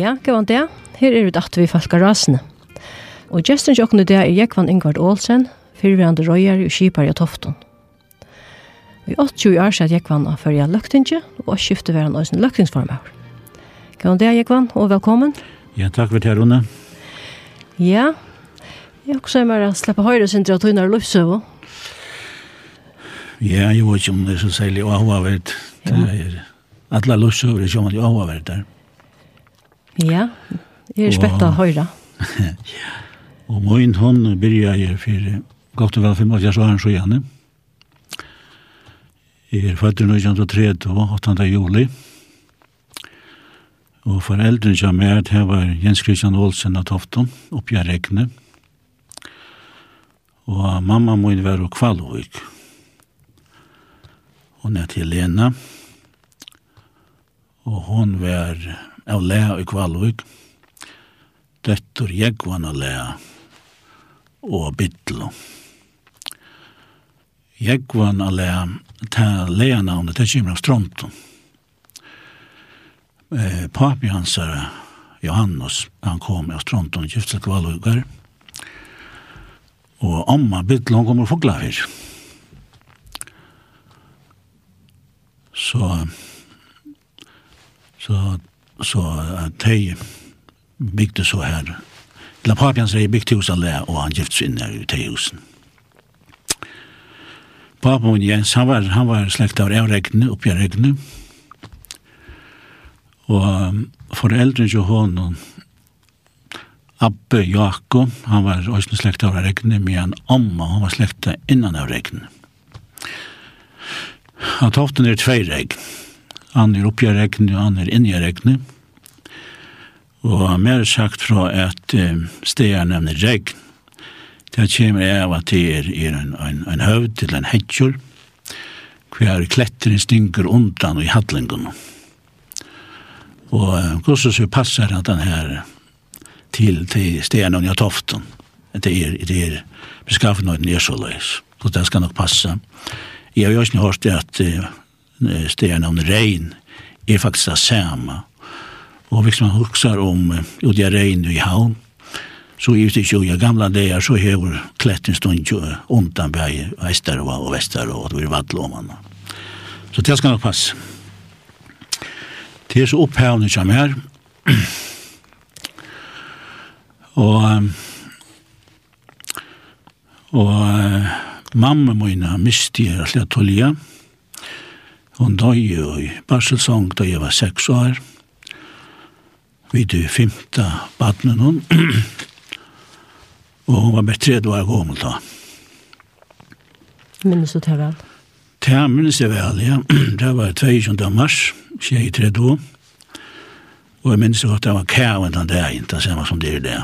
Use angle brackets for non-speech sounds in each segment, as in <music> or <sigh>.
Ja, hva var det. Her er vi datt vi falka rasene. Og gesten jokken det er Jekvann Ingvard Olsen, fyrverande røyer og kipar i Tofton. I 80 år siden Jekvann har førja løktinge, og skiftet var han også en løktingsformer. Gavan det, Jekvann, og velkommen. Ja, takk for det, Rune. Ja, jeg har også er mer å slippe høyre sin til å tøyne løpsøve. Ja, jeg vet ikke om det er så særlig å ha vært. Det er alle løpsøver å ha vært der. Ja. Ja, jeg er spett av høyre. ja, og min hånd byrja jeg for godt og vel 85 år så gjerne. Jeg er født i 1903, 8. juli. Og foreldrene som er, det var Jens Christian Olsen av Tofton, oppi av Rekne. Og mamma må inn være kvalvøk. Hun er til Lena. Og hun var av lea i kvalvig, dettur av lea og bittlo. av lea, ta lea navnet, det kommer av stronton. Eh, papi hans er Johannes, han kom av stronton, giftet kvalvigar, og amma bittlo, han kommer fogla her. Så, så så de bygde så her. La papian sier bygde hos alle, og han gifte seg inn i de husen. Papen min Jens, han var, han var slekt av Evregne, oppi av Regne. Og foreldren til honom, Abbe Jakob, han var også slekt av Regne, men Amma, han var slekt innan av Regne. Han toften er tvei Regne Han er oppi i regnet, og han er inni i regnet. Og mer sagt fra at um, stedet nevner regn. Det kommer av at det er, er en, en, en høvd til en hedgjør, hver kletteren stinker undan i hadlingen. Og hvordan så passer at den her til, til stedet nevner toften. Det er, det er beskaffet noe så. Så det skal nok passe. Jeg har jo ikke hørt at stjärnan regn er faktisk det samme. Och hvis man husker om Udja regn i havn, så er det ju gamla dager, så har kletten stund jo undan berg Västerå och Västerå og det vattlomarna. Så det ska nog passa. Det är så upphävande som här. och och mamma mine miste jag att tolja. Hun døg jo i barselsong da jeg var seks år. Vi døg femte badnen hun. <clears throat> og hun var med tredje år gammel da. Minnes du til vel? Det minnes jeg vel, ja. <clears throat> det var 22. mars, skje i tredje år. Og jeg minnes godt det var kæven den dagen, det ser man som det er det.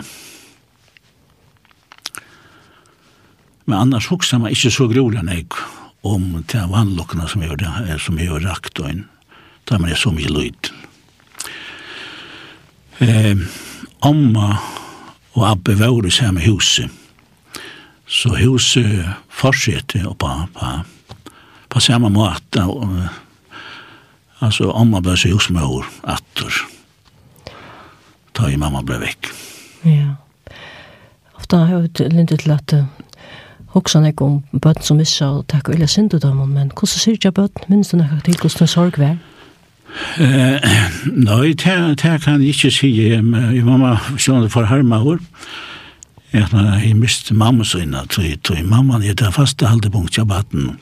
Men annars hoksa man ikke så grolig enn jeg om de vannlokkene som gjør det, som gjør rakt og inn. Da man er så mye lyd. Eh, amma og Abbe var i samme huset. Så huset fortsetter og på, på, på samme måte. Og, altså, amma ble så hos atter. Da mamma ble vekk. Ja. Ofta har jeg jo lindet til at hoksa nek om bøtten som missa och tack eller synd dem, men hvordan sier ser bøtten minst när till til hvordan sorg vær? Eh, nej, det det kan jag inte se. Min mamma sjön for harma hår, jeg har mist mamma så innan så så mamma det faste haldepunkt av jag.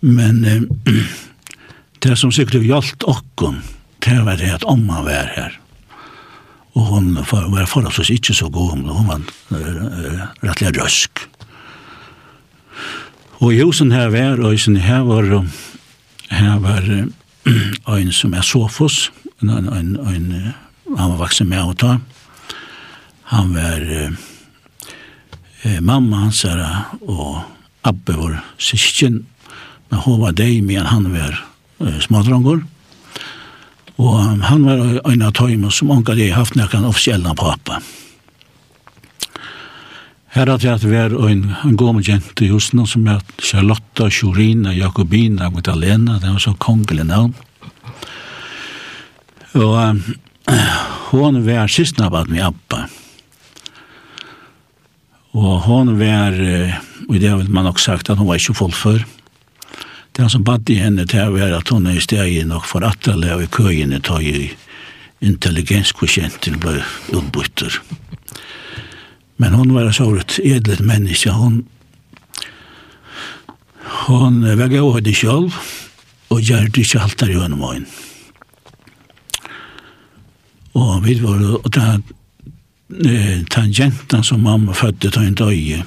Men eh, <clears throat> det som sikkert har hjalt och det var det at omma var här og hon var forholdsvis ikke så god, men hon var rettelig røsk. Og i husen her var, og her var, her var en som er Sofos, en, en, en, en, han var vaksen med å ta. Han var eh, mamma hans her, og Abbe var syskjen, men hun var deg, men han var eh, smadronger. Og han var en av tøymer som anker det haft nekken offisielle pappa. Her hadde jeg vært en, en gammel jente i husen som er Charlotta, Sjorina, Jakobina, Magdalena, det var så kongelig navn. Og um, hun var sistna bad med Abba. Og hun var, og det har man nok sagt at hun var ikke full før, Det som bad i henne til å være at hun er i steg nok for atterle og i køyene tar i intelligenskosjenten ble utbytter. Men hon var så et edlet menneske. Hun, hun var gav henne selv og gjør det ikke alt der i henne måten. Og vi var, og da, den jentan som mamma fødde til en døye,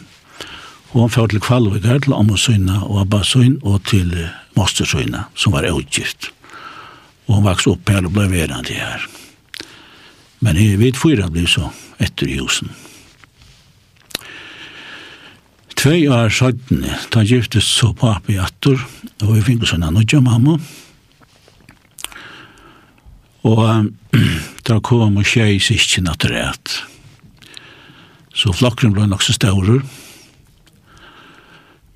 Og han fyrir til Kvalvik til Amosyna og Abbasyna og til Mostersøyna, som var utgift. Og han vaks opp her og ble verande her. Men jeg vet fyra ble så etter husen. Tvei år søytene, da giftes så papi attor, og vi fikk sånn anodja mamma. Og <clears throat> da kom og tjei sikkin at rett. Så flokken ble nok så staurur, og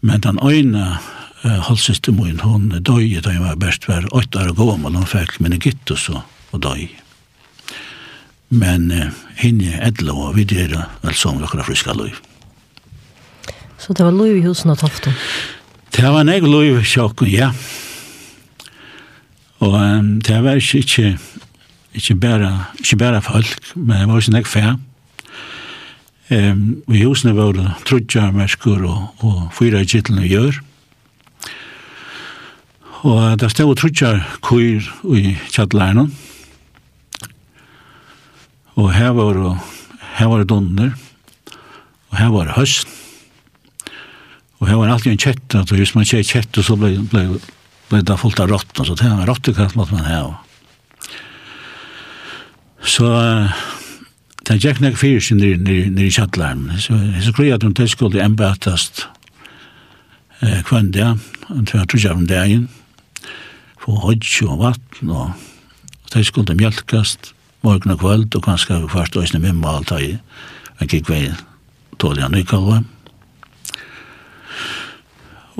Men den øyne uh, halvsiste min, hun døy, da jeg var best var åtte år gammel, hun fikk meningitis og, så, og døy. Men uh, henne edle og vi videre, vel som dere friske løy. Så det var løy i husen og toften? Det var en egen løy i sjokken, ja. Og um, det var ikke, ikke, ikke, bare, ikke bare folk, men det var også en egen fær. Um, og i husene var det trudja merskur og, og fyra i kittelene gjør. Og da stod trutja kuir i kjattlæren. Og her var det, her var det dunder. Og her var det høst. Og her var det alltid en kjett. Og hvis man kjett kjett, så ble, ble, ble det fullt av rått. Så det var råttekast måtte man ha. Så... Uh, Det gikk nek fyrir sin nir i kjattlarmen. Så jeg skrøy at hun tilskulde embetast eh, kvann det, og tva trusja om dagen, få hodj og vatten, og tilskulde mjölkast, morgen og kvöld, og kanskje kvart og snem imma alt hei, en kik vei tålig an nykalva.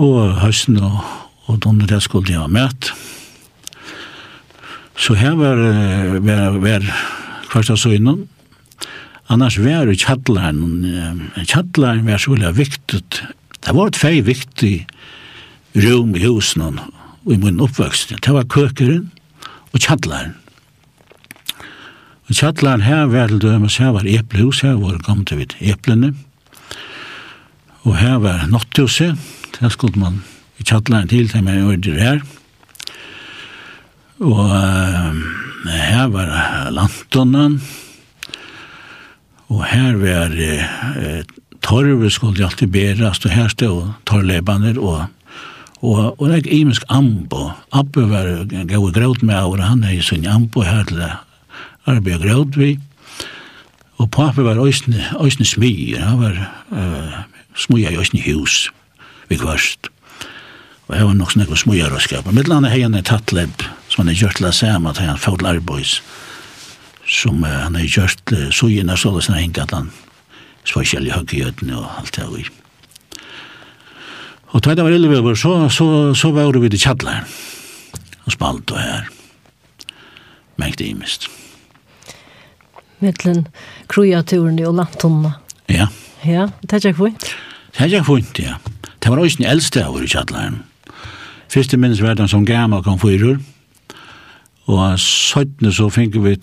Og høsten og, og donner det skulle jeg ha møtt. Så her var, var, var, var kvart av søgnen, Annars var det kjattlaren. Kjattlaren var så veldig viktig. Det var et fei viktig rum i husen og i min oppvøkst. Det var køkeren og kjattlaren. Og kjattlaren her var til dømes, her var eplehus, her var kom til vidt eplene. Og her var natthuset, der skulle man i kjattlaren til, til man gjorde det her. Og uh, her var lantonen, Og her var eh, torve skulle alltid berast, og her stod torrlebaner og Og, og det er imisk ambo. Abbe var gau grøt med og han er i sin ambo her til arbeid grøt vi. Og pappa var òsne, òsne smyr, han var uh, smyr i òsne hus vi kvarst. Og jeg var nok snakk og smyr og skap. Mittlandet hei han er tattleb, som han er gjort til å se om at han fått arbeids. Og som uh, han har gjort uh, sugina såles han hengt at han spesiell i høggjøtene og alt det og Og tøyda var ille vi så, så, så var vi til kjallar og spalt og her mengt imist. Mittlen krujaturen og lantunna. Ja. Ja, det er ikke fint. Det er ikke fint, ja. Det var også den eldste av i kjallaren. Første minnes var den som gammel kom fyrir, Og søttene så fikk vi,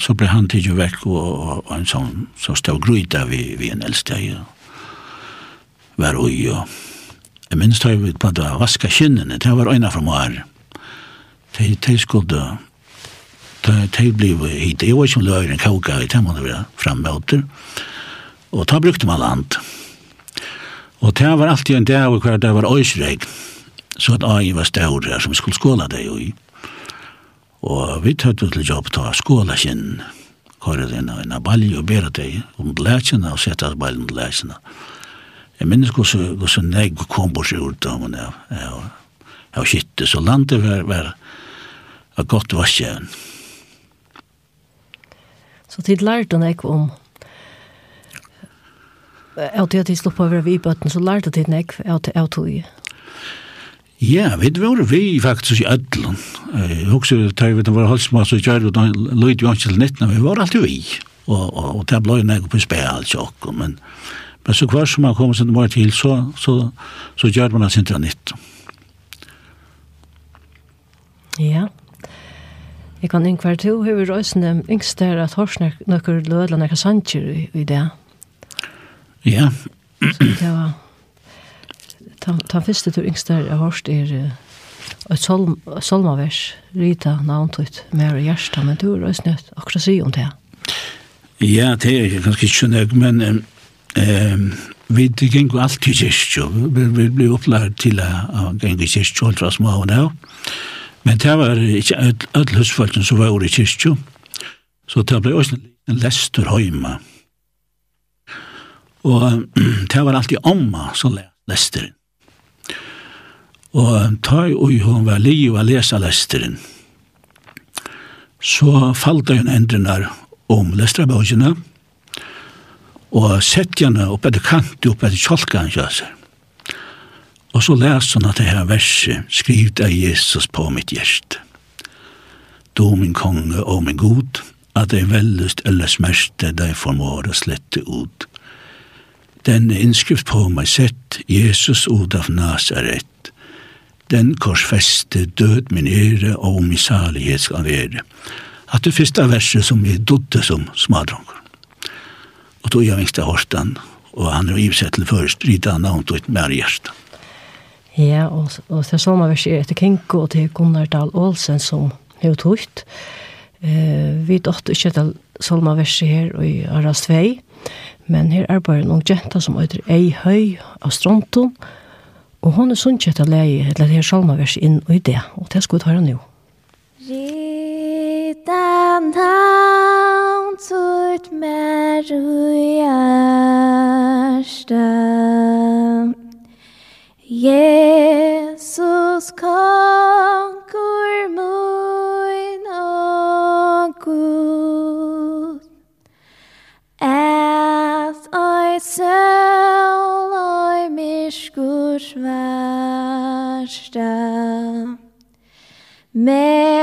så ble han tidlig vekk, og, og, en sånn, så stod gryta vi, vi en eldste og var ui, og jeg minns da vi på det vaska kinnene, det var øyne fra mar, De, de skulle, de, de ble hit, det var ikke om løyren kauka, det må det være fremmøter, og da brukte man land. Og det var alltid en dag hver det var øysregn, så at øy var større som vi skulle skåla det jo i. Og vi tøtt til jobb ta skåla kinn, kåret inn av balje og bera deg om blækjene og sette av balje om blækjene. Jeg minnes hvordan hvordan jeg kom bort i orddommen av, av, av kittet, så landet var, var, var godt vaskjøen. Så tid lærte han ikke om Jeg tog at jeg slå på å vi i bøtten, så lærte jeg nek av tog. Ja, vi var vi faktisk i Ødlund. Jeg husker, tar vi det var halsmas og kjær, og løyde jo ikke til 19, vi var alltid vi. Og, og, og det ble jo nek på spil, tjokk, men, men så hver som man kom sin var til, så, så, så gjør man det sin til 19. Ja. Jeg kan inkvar til, hur vi røysene yngst er at horsner nøkker lødla nekka sanjer i, i det. Ja. Så det var Ta, ta første tur yngste jeg hørst hørt er et solm, solmavers, Rita, navntøyt, mer og hjersta, men du er også nødt akkurat si om det. Ja, det er ganske ikke nødt, men eh, vi gikk jo alltid i kyrkjø. Vi, vi ble opplært til å gå i kyrkjø, alt var små og nå. Men det var ikke alle husfolkene som var i kyrkjø. Så det ble også en lester høyma. Og det var alltid omma som lesteren. Og ta i hun var li og lesa lesteren. Så falda hun endrenar om lestrabøkene, og sett henne opp etter kant opp etter kjolkan kjøser. Og så les hun at det her verset skrivet av Jesus på mitt hjerte. Du min konge og min god, at det er veldest eller smerte deg formår å slette ut. Den er innskrift på meg sett Jesus ut av Nazaret, den korsfeste død min ære og min salighet skal være. At det første verset som vi dødde som smadronker. Og tog jeg vingste hårstan, og han er givet seg til først, rita han navn til et mer hjerte. Ja, og, og det samme verset er etter Kinko og til Gunnar Dahl Olsen som har tøyt. Eh, vi dødte ikke til samme verset her i Aras 2, men her er bare noen jenter som heter Ei Høy av Stronton, og Og hon er sunnkje etter leie, eller det her salmavers inn og i det, og det skal vi høre nå. Ritan han tort mer ui ærste Jesus kom hjärta. Men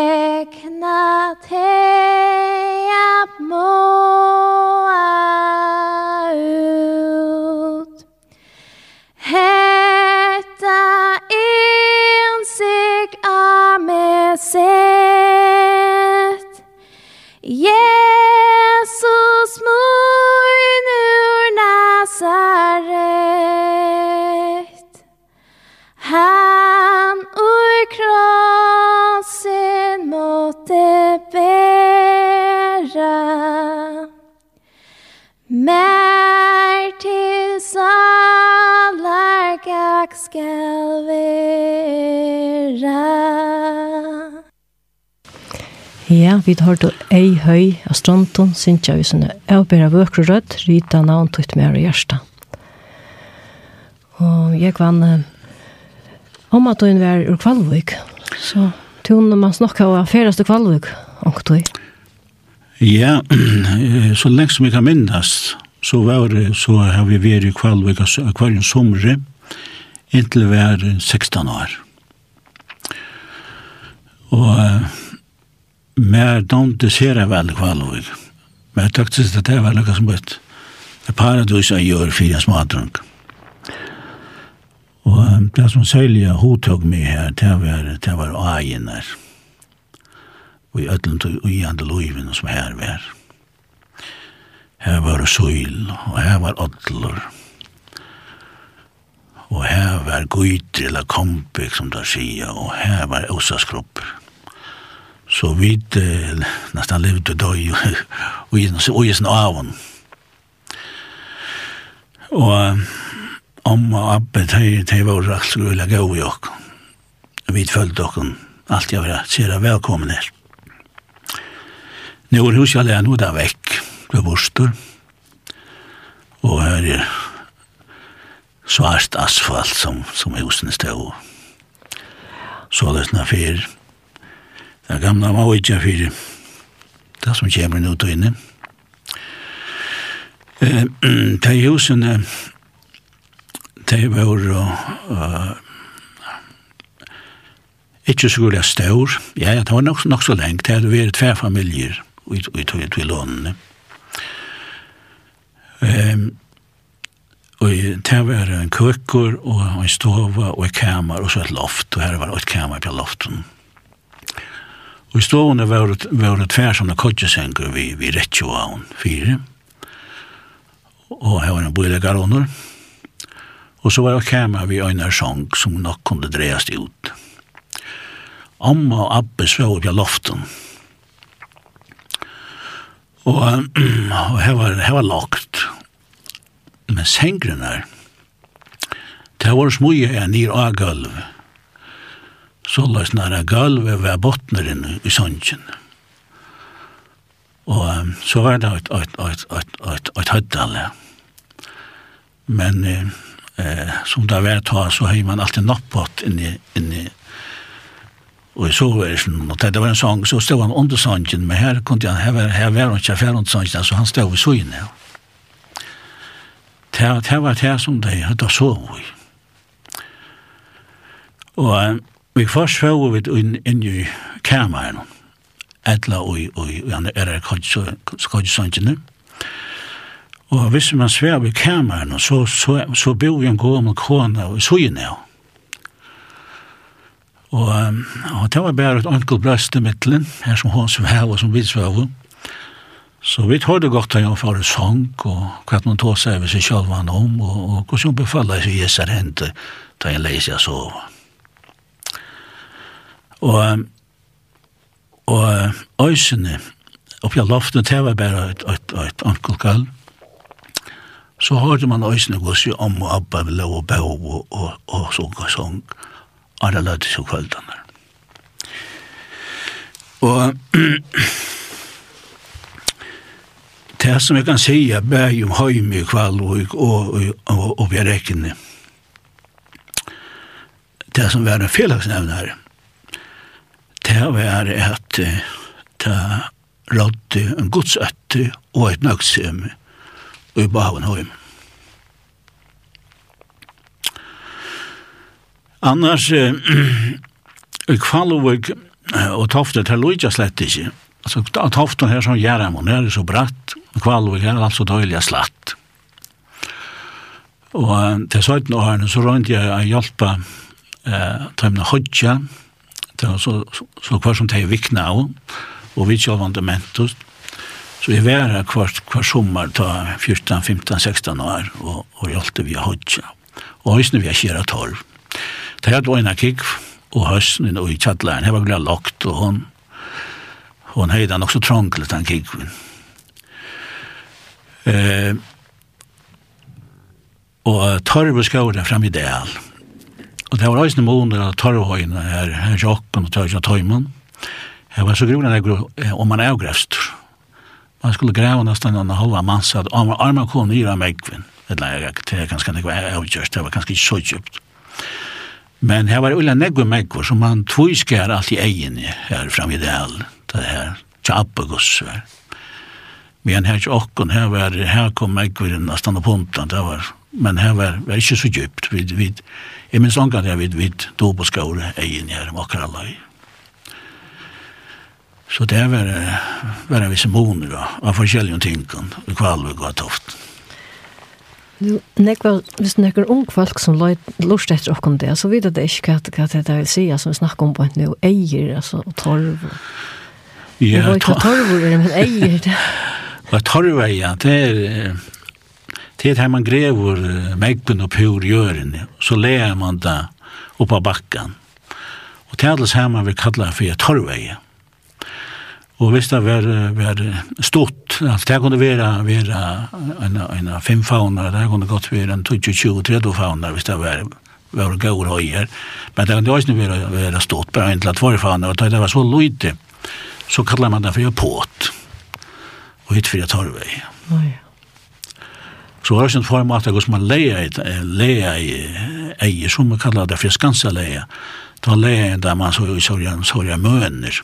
vi har då ei høy av stronton, synkja vi sånne avbæra vøkru rødt, rita navn tutt mer og hjärsta. Og jeg vann eh, om at hun var ur Kvalvik, så tunne man snakka av affæreste Kvalvik, omkutøy. Ja, <clears throat> så lengst som jeg kan minnes, så var det, så har vi vært i Kvalvik akvarium somre, inntil vi er 16 år. Og mer dante domte sera vel kvalor. Men jeg tøkte at det var noe som bøtt. Det paradis jeg gjør fire smadrunk. Og det som særlig hodtog meg her, det var, det var agen der. Og i ødelen tog i andre loven som her var. Her var søyl, og her var ødler. Og her var gøyter eller kompik som der sier, og her var åsaskrupper. Så vi eh, nästan levde då <laughs> i och i sin avon. og om og abbe de de var rätt skulle gå i ok vi følte ok alt jeg var sier velkommen her nå er hus jag lär nu där vekk Det var stor. Och här är svart asfalt som som husene stod Så det er snart Den gamla <clears throat> var ikke fyrir det som kommer nå til inne. Eh, de husene, de var uh, ikke så gullig stør. Ja, det var nok, nok så lengt. Det hadde vært tve familier i, i, i, i lånene. Um, og det var en køkker og en stova og et kamer og så et loft. Og her var et kamer på loften. Og i stående var, det, var det tversomme kodjesenker vi, vi rett jo rettjoavn fire. Og her var en bøylegar under. Og så var det kjema vi øyne sjong som nok kunne dreast ut. Amma og Abbe svå på loften. Og, og her var, her var lagt. Men sengren her, det var smuje enn nir av gulvet så løs nære gulvet ved botneren i sønnsjen. Og um, så var det et, et, et, et, et, et høydalle. Men eh, som det var ta, så har man alltid nappått inni, inni Og i soversen, og det var en sång, så stod han under sangen, men her kunde han, her, her var han ikke færre under sangen, så han stod i søgne. Det, det var det som de hadde så i. Og Vi først får vi inn, inn i kameran, etla og i andre er kodjsangene. Og hvis man svær ved kameran, så, så, så bor vi en god med kona og sugene av. Og, og det var bare et enkelt brøst i midtelen, her som hun som her og som vi svær Så vi hørte godt at han var en sang, og hva man tog seg ved seg selv om, og, og hvordan hun befallet seg i seg hente, da jeg leser jeg sove. Og, og øysene, oppi av loftet, det var bare et, et, et ankelkall. Så hørte man øysene gå seg om og abba vi lov og bæv og, og, og sång og sång. Alle lødde seg kveldene. Og <clears throat> det som jeg kan si er bæg om høyme i kvall og, og, og, og, og vi rekkene. Det som var en felagsnevnare, det var at det rådde en godsøtte og et nøgtsømme i Bavenhøym. Annars, eh, <clears throat> i Kvalovøk og Toftet, her lå ikke slett ikke. Altså, Toften her som Gjerramon, her er så bratt, Kvalovøk her er altså døylig slatt. Og til 17 årene så rønte jeg å hjelpe eh, til å hodja, så, så, så hver som det vikna av, og vi kjølvann det så jeg var her hver, hver sommer ta 14, 15, 16 år, og, og hjalte vi hodja. Og høysene vi har kjera torv. Det hadde vært en kikk, og høysen og i chatlan det var glad lagt, og hon, hon høyde han også trånglet han kikven. Eh, og torv og skåret fram i del, og Og det var eisne måneder av torvhøyene her, her sjokken og tørrehøyene og tøymen. Det var så grunnen jeg og man er grevst. Man skulle greve nesten en halva manns at armen kom nyr av megvin. Det er ganske ikke var avgjørst, det var ganske ikke så kjøpt. Men her var ulla negve megvor, som man tvoiskar alt i egen her fram i det det her, tjabbegoss her. Men her sjokken, her var, her kom megvin nesten på puntan, det var, men her var, var ikke så djupt, vi, vi, Jeg minns langt jeg vidt vidt do på skåre egen her om akkurat alle. Så det var, var en visse måneder av forskjellige tingene i Kvalvig og Toft. Nu, nekva, hvis nekker ung folk som lort etter okken det, så vet det ikke hva det vil si, som vi snakker om på en nu, eier, altså, og torv. Ja, <laughs> torv. Jeg vet hva torv er, men eier det. Hva torv er, ja, det er, til her man grever meggen og pur jøren, så leer man da oppa bakkan. Og til alles her man vil kalla for torveie. Og hvis det var, var stort, altså det kunne være, være en, en fem faunar, det kunne godt være en 20-20-30 faunar, hvis det var var gaur høyer, men det kunne også være, være stort, bare en til at tvare faunar, og det var så lite, så kallar man det for påt, og hit fyrir torvei. Oh, ja. Så har sin form att det man leja ett leja i som man kallar det för skansa leja. Ta leja der man så i sorgen sorgen møner.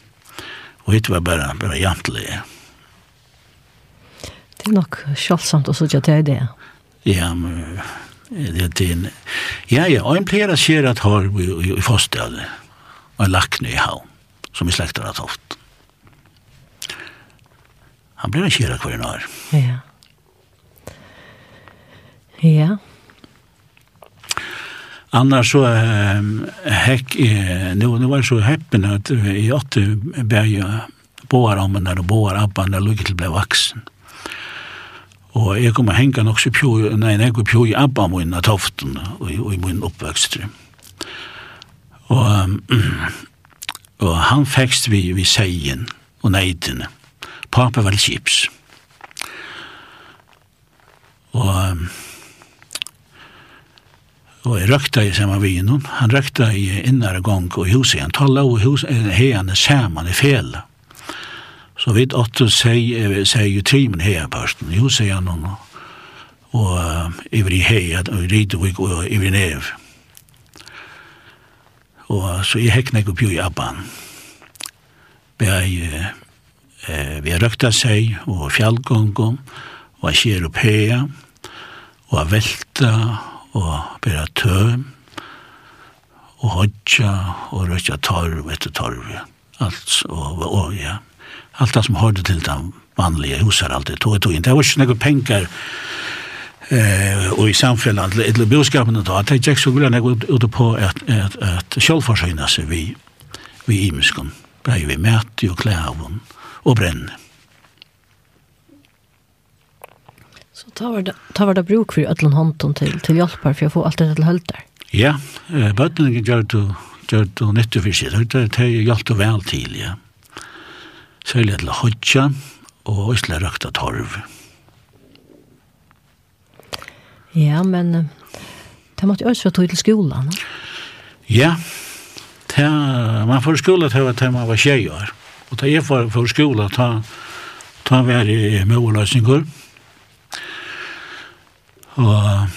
Og det var bare, bare jantleja. Det er nok självsamt å sitte til det. Ja, men det er en... Ja, ja, og en plera skjer at har i fostade en lakne i havn som vi slekter att haft. Han blir en kjera kvar i norr. Ja. Ja. Annars så um, hekk, eh, nu, nu var det så heppen at i åtte bæg boar om og boar abban der lukket til ble vaksen. Og jeg kom og henga nok så pjoj, nei, jeg kom pjoj abba min av toften og, og i min oppvøkstre. Og, um, <clears throat> og han fekst vi, vi seien og neidene. Papa var kips. Og um, Og jeg røkta i samme vinen. Han røkta i innare gong og huset. Han tala og huset, heian er saman i fel. Så vidt åtte sier jo trimen heia parsten. Jo, sier han og Og ivri heia, og ridevig og ivri nev. Og så jeg hekna ikke oppi i abban. Vi har røkta seg og fjallgongom og jeg skjer opp heia og velta og bera tøm, og hodja, og røkja torv etter torv, alt, og, og ja, alt det som hørte til den vanlige huser alltid, tog og tog inn. Det var ikke noen penger, eh og i samfunnet till till boskapen då att jag så vill jag ut på at at at självförsörjna seg vi vi imskom. blei vi mät och klävon och bränner. ta var det, ta var det bruk för ödlan hånden till, till hjälpar för jag få allt det till höll där. Ja, eh, kan gör du, gör du nytta för sig. Det har ju hjälpt väl till, ja. Sälja la hodja och isla rökta torv. Ja, men det måste ju också vara till skolan. Ne? Ja, Ta man får skola till att man var tjejer. Och ta jag för, för skola ta, ta vare i målösningar. Mm Og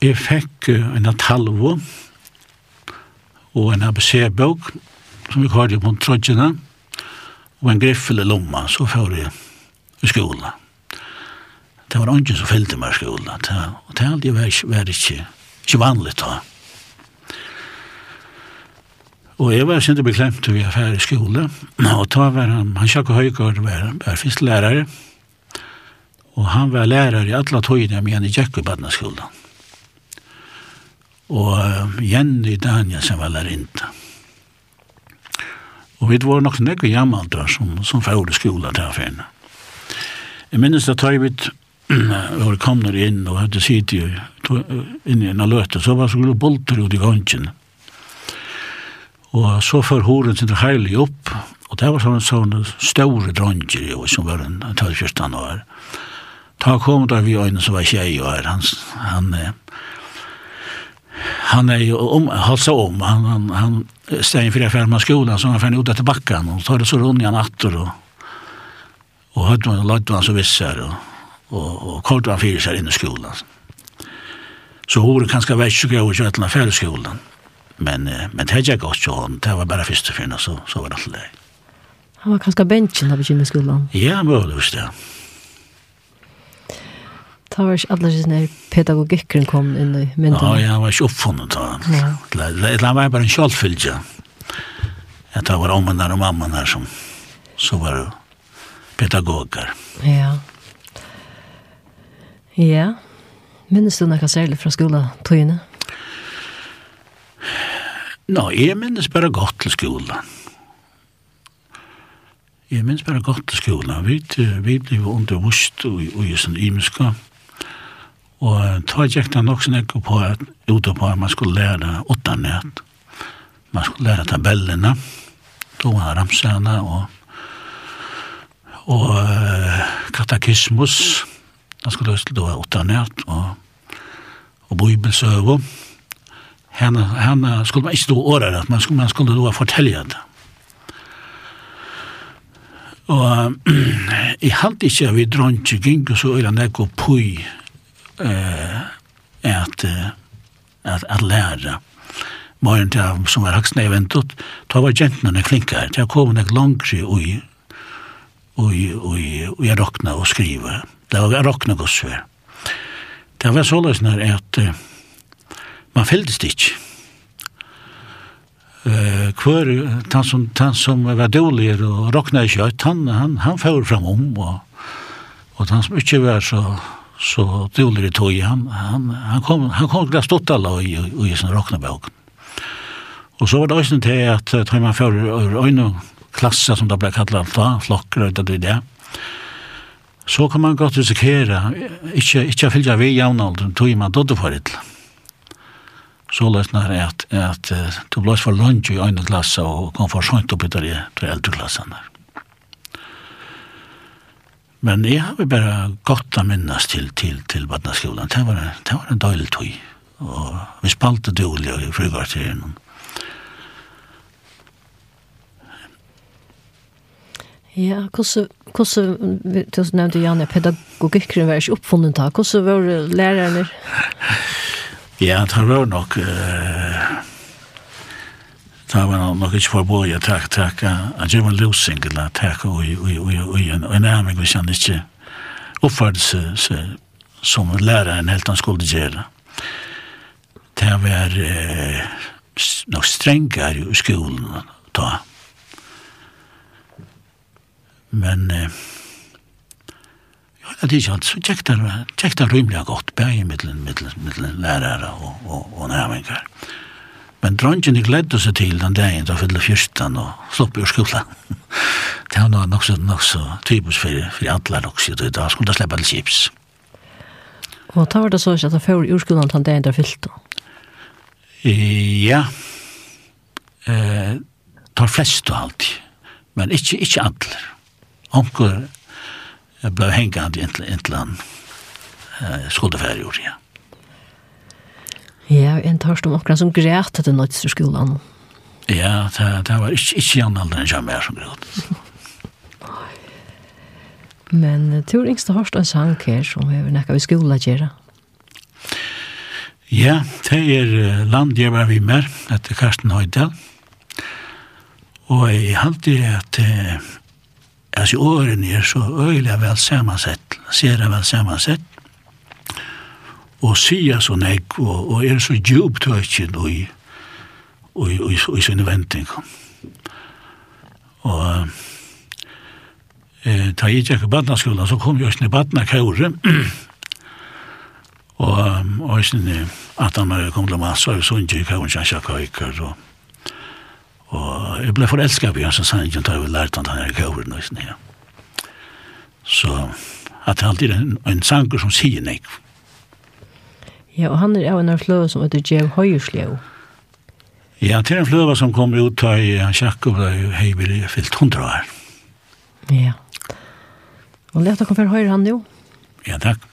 jeg fikk en talvo og en ABC-bok som vi kallte på trødgjene og en griffel i lomma, så får jeg i skolan. Det var ungen som fyllde meg i skolan, og det aldri vært, vært ikke, ikke vanlig da. Og jeg var sindre beklemt til vi er ferdig i skolan, og da var han, han sjakk og høygård var, var fyrst lærare, Og han var lærer i alle tøyene med henne i Gjekko i Badnaskolen. Og Jenny Danielsen var lærinta. Og vi var nok nekve jammaldra som, som fævde skola til affærene. Jeg minnes at tøy vi var kommet inn og hadde sitt i inn i en løte, så var så bolter ut i gangen. Og så för horen sin heilig opp, og det var sånne, sånne store dranger som var en 12-14 år. Ta kom der vi øyne som var tjei og her, han, han, han er jo om, holdt seg om, han, han, han steg fyrir fyrir med skolen, så han fyrir ut etter bakken, og tar det så rundt igjen atter, og, og høyde man, lagde man så visser, og, og, og kort var fyrir seg inn i skolen. Så hun var kanskje var ikke gøy og kjøtla fyrir skolen. men, men det er ikke godt kjøn, det var bare første fyrir, så, så var det alt det. Han var kanskje bensin av bekymmer skolen. Ja, mulig, visst det, ja. Det var ikke alle sånne pedagogikkeren kom inn i mynden. Ja, jeg var ikke oppfunnet da. Det var bare en kjølfylgje. Jeg tar var ommen der og mammen der som så var pedagoger. Ja. Ja. Minnes du noe særlig fra skolen, Tøyne? Nå, jeg minnes bare godt til skolen. Jeg minns bare godt til skolen. Vi, vi ble undervust og, og i sånn imenskap Og ta gikk det nok sånn ikke på at ute på at man skulle lære åttanett. Man skulle lære tabellene, Da var ramsene og, og katakismus. Man skulle løse da åttanett og, og bibelsøve. Henne, henne skulle man ikke da året, at man skulle, man skulle da fortelle det. Og jeg halte ikke at vi dronte gikk og så øyne jeg gå på eh, at, at, at læra. Morgen til som var haksne eventet, ta var jentene klinkar, til kom nek langri ui, ui, ui, ui, jeg rokna og skriva. Det var rokna rokna gossver. Det var såleis når at uh, man fylltes ikke. Uh, kvar han som, han som var dålig og rokna i kjøtt, han, han, han fyrir fram om, og, og han som ikke var så så det gjorde det tog han han han kom han kom glas stått alla i i sin rocknebok. Och så var det også til at ta man for øyne klasse som det blev kallat da flokker og det det Så kan man gott risikere inte inte fylle vi jämnåldern tog man då för det. Så läs när att att du blås för lunch i øyne klasse og kom för sent opp i det äldre klassen. Men jeg har bare godt å minnes til, til, til Badnaskolen. Det var, det var en døylig tøy. Og vi spalte døylig i frugvarteren. Ja, hvordan, hvordan, du nevnte Janne, pedagogikken var ikke oppfunnet da. Hvordan var lærerne? <laughs> Ja, det var nok... Uh, da var han nok ikke forboi å takke, takke, at jeg var losing, eller takke og en nærming hvis han ikke oppførte seg som lærer enn helt han skulle gjøre. Det var eh, nok strengere i skolen da. Men eh, Ja, det er ikke så tjekk det, tjekk det rymelig godt, bare i middelen, middelen, middelen lærere og, og, og nærmengar. Ja. Men dronjen jeg gledde seg til den dagen da fylle fyrstan og slopp i skolen. <laughs> det var nok så, nok så typisk for, for alle nok så da skulle jeg slippe alle chips. Og da var det så at han fyrer i urskolen den dagen da fylte? Ja. Eh, tar flest og alt. Men ikke, ikke alle. Onker ble hengende inntil han eh, skulle være ja. Ja, en tørst om akkurat som grät etter nødsterskolen. Ja, det, det var ikke, ikke en alder enn jeg mer som græt. Men tur yngste harst en sang her som vi har vi skola skolen gjøre. Ja, det er land jeg var vi mer etter Karsten Høydal. Og jeg halte at eh, altså årene er så øyelig vel samansett, ser jeg vel samansett og sia så nek og, og er så djup tøtjen og i, <clears throat> og, og, og, sine venting. Og eh, ta i tjekk i badnaskolen, så kom jeg i badnakaure, og og sinne at han var kom til massa og sånn gikk han kanskje kaiker og og jeg ble forelsket på hans sangen da jeg lærte han her i kauren og sinne ja. så at det alltid er en, en sanger som sier nek Ja, og han er av en av fløve som heter Jev Høyerslev. Ja, til en fløve som kom ut av i Sjakko, da er jo vil fyllt hundra år. Ja. Og lett kom komme for høyre han jo. Ja, takk.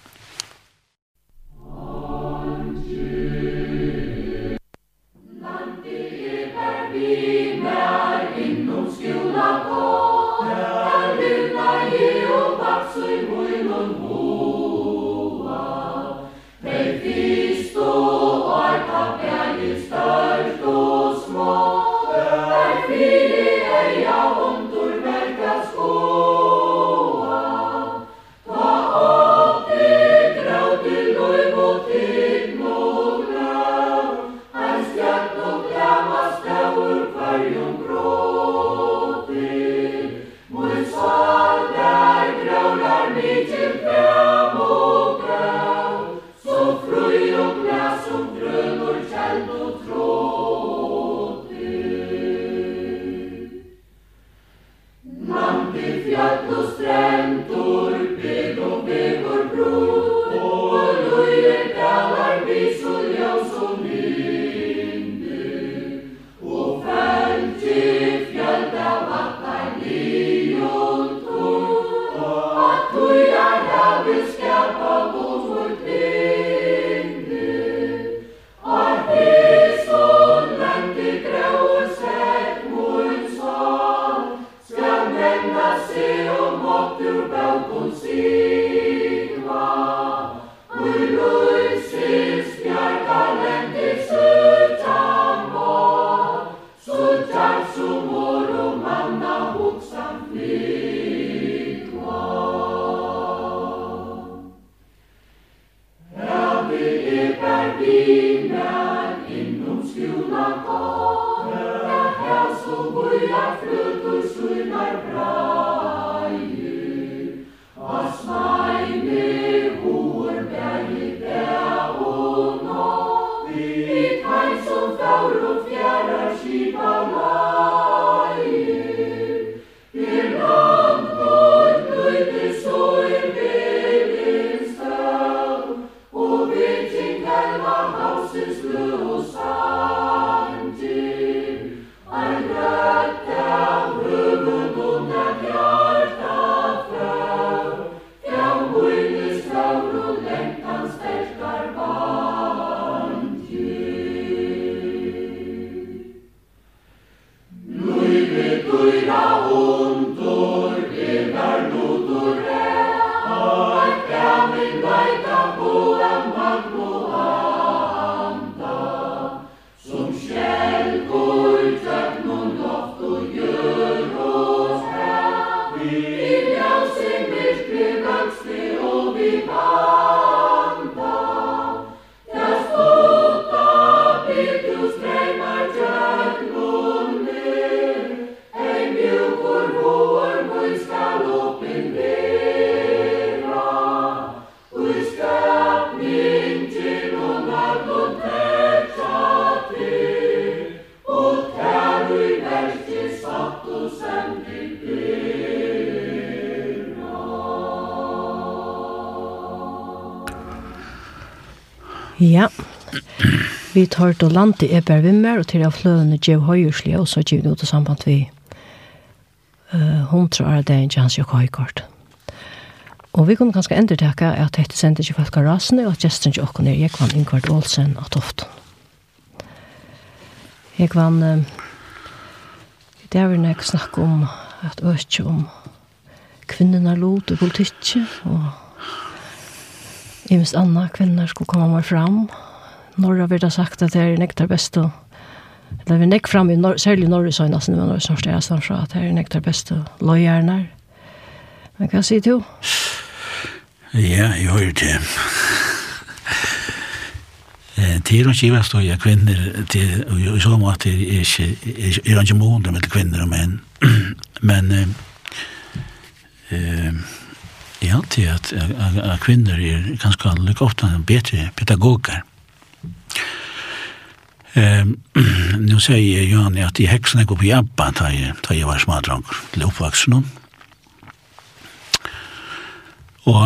vi tar til land i Eber vimmer, og til av fløvene gjev høyerslige, og så gjør vi noe til samband vi uh, hundra år det er ikke jeg har høykort. Og vi kunne ganske endre takke at dette sendte ikke folk av rasene, og at gesten ikke åkken er Jekvann Ingvard Olsen av Toften. Jekvann, uh, det er vel når jeg snakker om at øke om kvinnerne lot og politikk, og i minst anna kvinner skulle komme meg fram, og Norra vi ha sagt at det er nektar best og eller vi nekk fram i nor særlig Norra søgnasen, men Norra snart er sånn fra at det er nektar best og løgjerne. Men hva sier du? Ja, jeg hører til. Til og skiva stod jeg kvinner, til, og i så måte er det ikke, er ikke måneder med kvinner og menn, <clears throat> men eh, jeg antar at, at, at kvinner er ganske lykke ofte bedre pedagoger, Ehm nu säger Johanni att i häxorna går på jabba ta i ta i var smadrang till uppvuxen. Och <clears throat>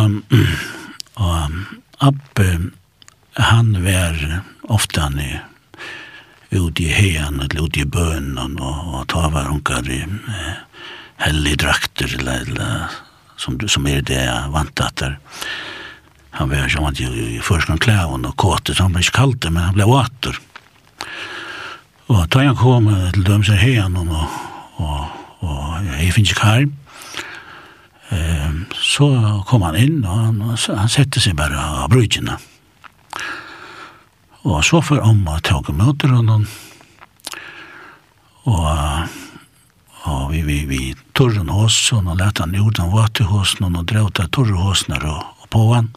och Abbe han var ofta nu ut i hean eller ut i bönen och, och ta var hunkar i eh, hellig drakter eller, eller som, som är det jag vantat där. Eh, Han var som han i första kläven och kåte, så han blev inte kallt men han blev åter. Och då han kom till dem så här han och, och, och jag finns kall. Ehm, så kom han in och han, han sätter sig bara av bryggerna. Og så för om att ta möter honom. og, og vi, vi, vi torren hos og nå lette han jordan vater hos og nå drev til torren hos og, og på han.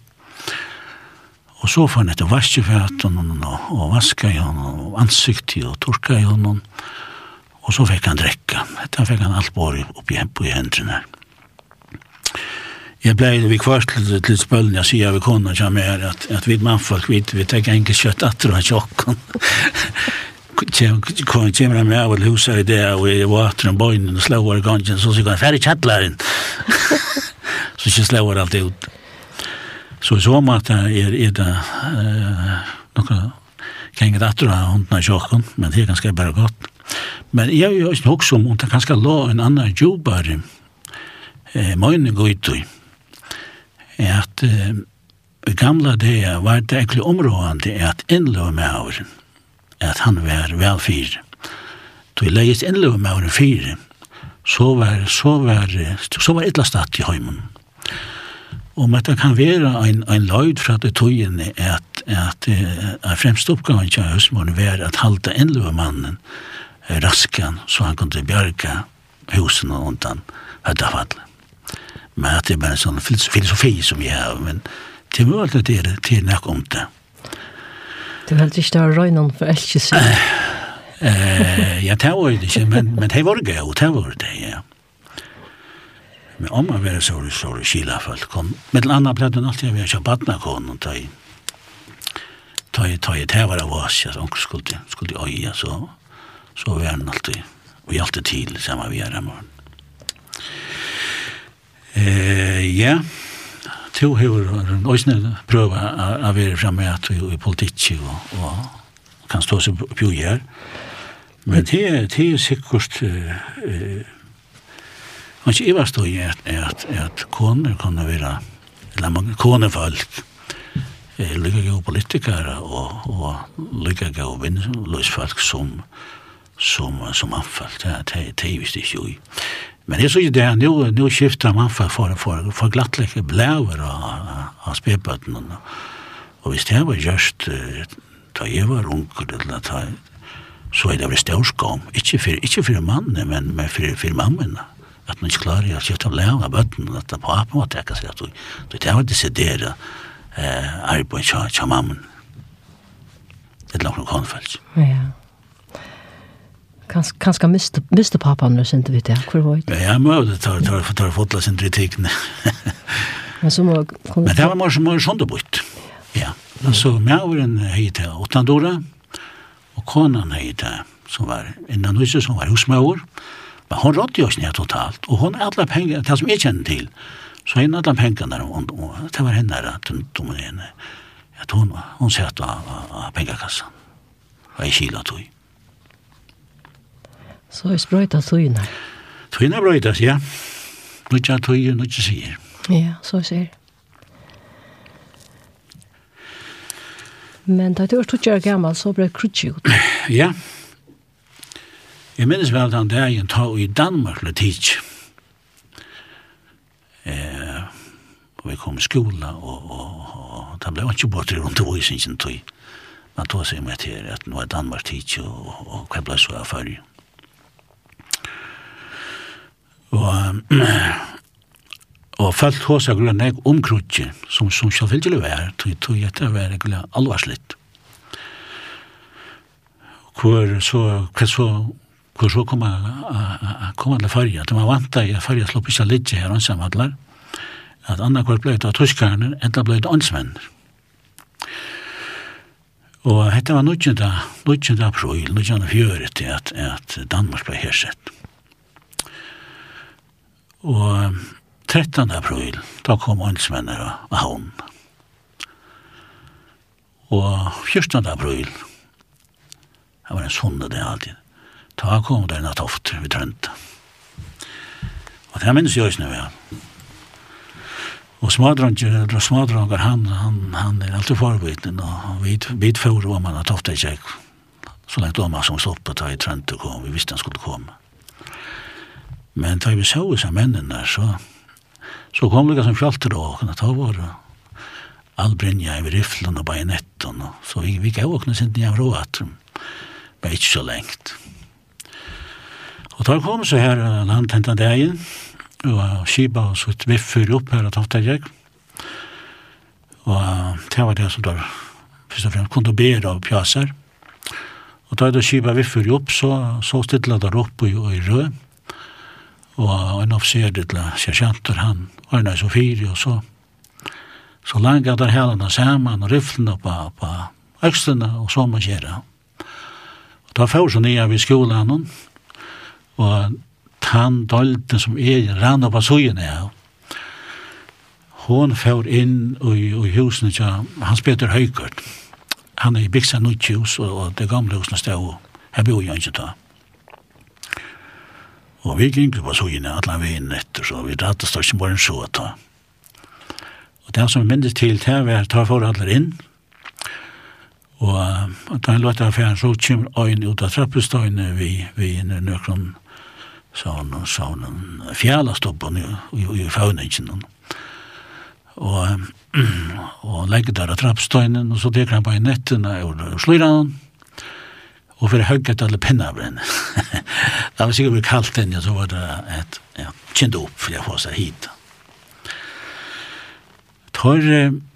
Og så får han etter vaskeføtten og, og vaske i honom og ansiktet og torka i honom. Og så fikk han drekka. Etter fikk han alt bare oppi på i hendene. Jeg blei vi kvart til, til spøllen, jeg sier vi kona kja mer at, at vi mannfolk, vi, vi tek enkelt kjøtt atter av tjokken. <laughs> Kona kjemmer han med av huset i det, og jeg var atter en bøynen og slår gangen, så sier han, ferdig kjattlæren. så <laughs> ikke slår alt det ut. Så i så måte er, er det uh, noe kring det etter av hundene i kjøkken, men det er ganske bare godt. Men jeg er jo ikke nok som om det kanskje lå en annen jobbar eh, møyne gå ut i. At eh, i gamla det var det egentlig områdende at innløy med avren, at han var vel fyr Så jeg leies innløy med avren fyr så var, så var, så var, så var, i var, om at det kan være en, en løyd fra det tøyene at, at, at fremst oppgaven til høstmålen var at halte endløve mannen raskan så han kunne bjerga husene undan høytafallet. Men at det er bare en sånn filosofi som jeg har, men til mulig at det er til nok om det. Du heldt ikke det var røgnen for for elkjesyn? Eh, ja, det var det ikke, men, men det var det gøy, det var det, ja. Men om man var så så skila folk kom. Med andra plattan alltid vi har barna kon och tøy, Taj taj det var det var så onkel skulle skulle öja så så var han alltid vi alltid till samma vi är där morgon. Eh ja. Till hur en ösnä prøva att vera framme att i politikk og, og kan stå seg på her. Men det er, det är säkert eh Man ikke jeg stod i at, at, at koner kunne være, eller mange koner folk, eh, lykke gode politikere og, og lykke gode vinnløsfolk som, som, som anfalt. Ja, det, det er visst ikke jo. Men jeg synes det, nå, nå skifter man for, for, for, for glattlekke blæver av, av spedbøttene. Og hvis det var just da jeg var unker, eller da, så er det vel størskam. Ikke for, ikke for mannen, men, men for, for mammene at man ikke klarer å skifte av lave av bøtten, at det på appen må trekke seg, at du tar å desidere eh, arbeid til, til mammen. Det er langt noen konfels. Ja. Kanskje kanskje miste miste pappaen nu synte vi det. Hvor var det? Ja, men det tar tar tar fotla sin kritikne. <laughs> Men så må Men det var mors mors sånn det bort. Ja. Altså, meg var en høyte åttandora, og konan høyte, som var en annonse som var hos meg Men hon rådde jo snett totalt, og hon er alle penger, det som jeg kjenner til, så er alle penger der, og, og det var henne, der, den tog henne, at hon, hon satt av, av pengakassan, og jeg kila tog. Så er sprøyta tøyene? Tøyene brøytas, ja. Nødja tøyene, nødja sier. Ja, så sier. Men da du var tøyere gammel, så ble det krutsi ut. Ja, ja. Jeg minnes vel den dagen ta i Danmark til tids. Eh, og vi kom i skola, og, og, og det ble ikke bortre rundt i vøysingen tog. Man tog seg med til at nå er Danmark tids, og, og hva ble så av før. Og, og følt hos jeg grunn jeg omkrutje, som, som selvfølgelig var, tog, tog jeg til å være alvarslitt. Hvor så, hva så hvor så kom jeg kom til farja, at man vant deg at farge slopp ikke litt her ansamhandler, at andre kvart blei av tuskarne, enda blei av åndsmenn. Og dette var 19. april, 19. fjøret til at, at Danmark blei hersett. Og 13. april, da kom ansvenner av havn. Og 14. april, det var en sonde det alltid, Ta kom der natt oft vi trønt. Og det her minnes jeg ikke ja. Og smadranger, og smadranger, han, han, han er alltid forbytning, og vi, vi får om han at ofte ikke så langt om han som stoppet da i trønt og kom, vi visste han skulle komme. Men da vi så disse mennene der, så, så kom det som fjalter og kunne ta våre. All brinja i riflen og bajonetten, og så vi, vi gav åkne sin nye råd, men ikke så lengt. Og da kom så her en annen tenta dagen, og skiba og sutt viffer opp her og tofta jeg. Og det var det som da, først og fremst, kunne bera og pjasar. Og da da skiba viffer opp, så, så stidla der opp i, i rød. Og en officer til sergeanter, han var nøy så fyri og så så langa der helene saman og riflene på, på økslene, og så man kjera. Og da får så nye vi skolen, og tann dolden som er rann opp av søyen er. hon får inn i, i husene til Hans Peter Høykert. Han er i Biksa Nuttjus, og det gamle husene stod, og her bor jeg ikke da. Og vi gikk på søyen av alle veien etter, så vi rattet stod ikke bare en sjå da. Og det som minnes til til var at tar for alle inn, og da han løtte affæren så kommer øyn ut av trappestøyene vi, vi nøkron sånn, sånn, fjælastoppen i, i, i faunengjen. Og, og legger der av trappstøynen, og så teker han på i nettene og slår han, og for høgget alle pinner av det var sikkert blitt kaldt henne, så var det et, ja, kjent opp, for jeg får seg hit. Tar,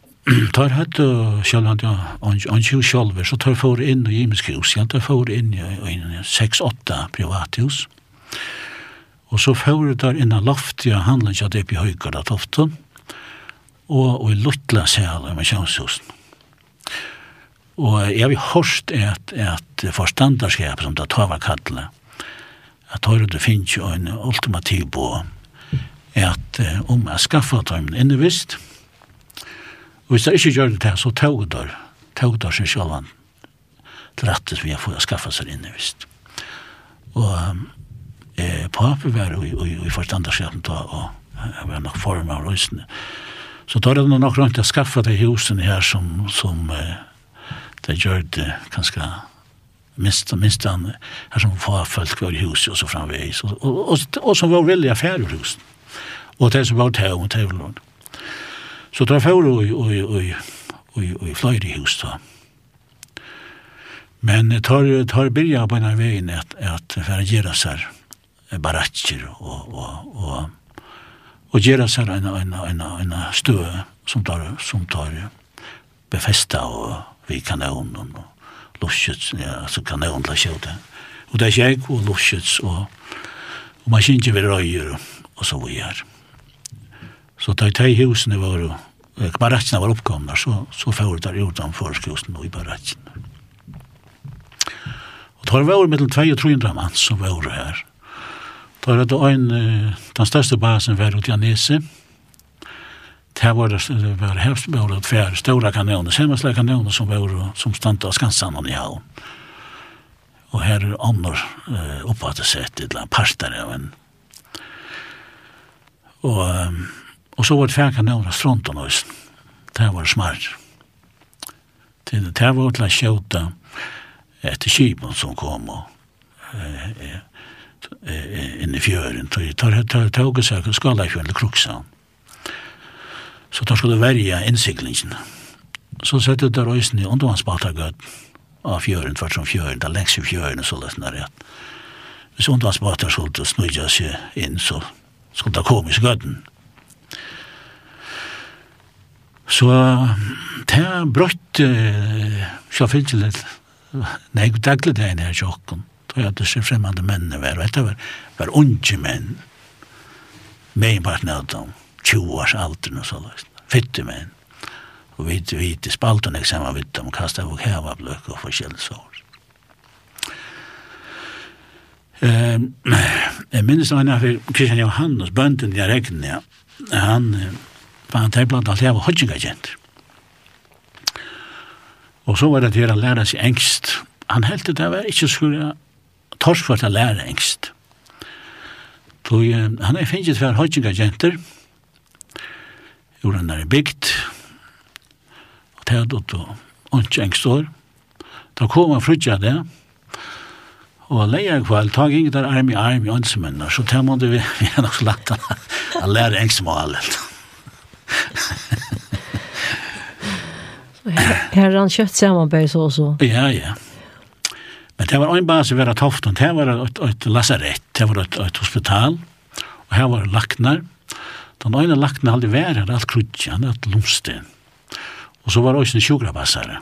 <clears throat> tar hatt og selv han, han tjo sjolver, så tar for inn og gimmelsk hus, han tar for inn i seks-åtta privathus, og Og så fóru der inn innan loftet, ja, det er på høyker høygara toften, og og i luttla sæla med kjønnshusen. Og jeg har hørt et, et forstandarskap som det tar var kattelig. at tar det finnes jo en ultimativ på at om jeg skaffa dem innevist, og hvis jeg ikke gjør det så tog der, tog der seg selv til rettes vi har fått skaffa seg inn i innevist. Og eh, papi var i, i, i forstandarskjelten da, og jeg var nok form av røysene. Så da er det nok rundt å skaffa det husen her som, som eh, det gjør det ganske minst, minst han, her som var folk var i huset og så framveis, og, og, og, og som var veldig affær i husen. Og det som var tøv og tøvlån. Så da får og i, i, i, i, i hus da. Men tar, tar byrja på en av veien at, at for å gjøre seg barakker og, og, og, og gjøre seg en, en, en, en stø som tar, som tar befesta og vi kanonen og lusjets, ja, altså kanonen la kjøte. Og det er jeg og lusjets og, og maskinen ved røyer og så vi er. Så da de husene var og barakkene var oppkomne, så, så får det utenfor skhusen og i barakkene. Og det var mellom 2 og 300 mann som var her. Da var det en, den største basen var ut i Anese. Det var det var hevstmålet for stora kanoner, semestlige kanoner som, var, som stand av Skansanen i havn. Og her er andre uh, oppfattet sett, et eller annet parter av en. Og, um, og så var det færre kanoner fronten av oss. Det var smart. Det, det var til å skjøte etter kipen som kom og uh, inn i fjøren. Så tar tog seg skala i fjøren til kruksa. Så tar skulle verja innsiklingen. Så sette der røysen i undervannsbatagød av fjøren, tvert som fjøren, da lengs i fjøren, så lest nær rett. Hvis undervannsbatar skulle snudja seg inn, så skulle det komme i skøtten. Så det er brøtt uh, litt, nei, daglig det er nær tjokken hva det ser fremmede mennene var. Dette var, var unge menn, med en part av dem, 20 års alder og så løst, fytte menn. Og vi vet, i spalten jeg sammen vidt dem, kastet og heva bløk og forskjellige sår. Um, jeg minnes noen av Kristian Johannes, bønden i regnen, ja. Han, han tar blant alt heva hodgjengagent. Og så var det til å lære seg engst. Han heldte det var ikke skulle torsvart å lære engst. Så han er finnet for høytjengar jenter, jorda nær bygd, og tæt og tå, ikke engst år. Da kom han frutja det, og leia kvall, tag inget der arm i arm i åndsmennar, <laughs> så tæt måtte vi, vi er nok så lagt han, han lærer engst malet. Her er han kjøtt samarbeid så og så. Ja, ja. Men det var en base vera toften, det var et, et lasarett, det var et, et hospital, og her var laknar. Den ene laknar aldri væri, her, alt krutja, han alt lumste. Og så var det også en sjukrabassare.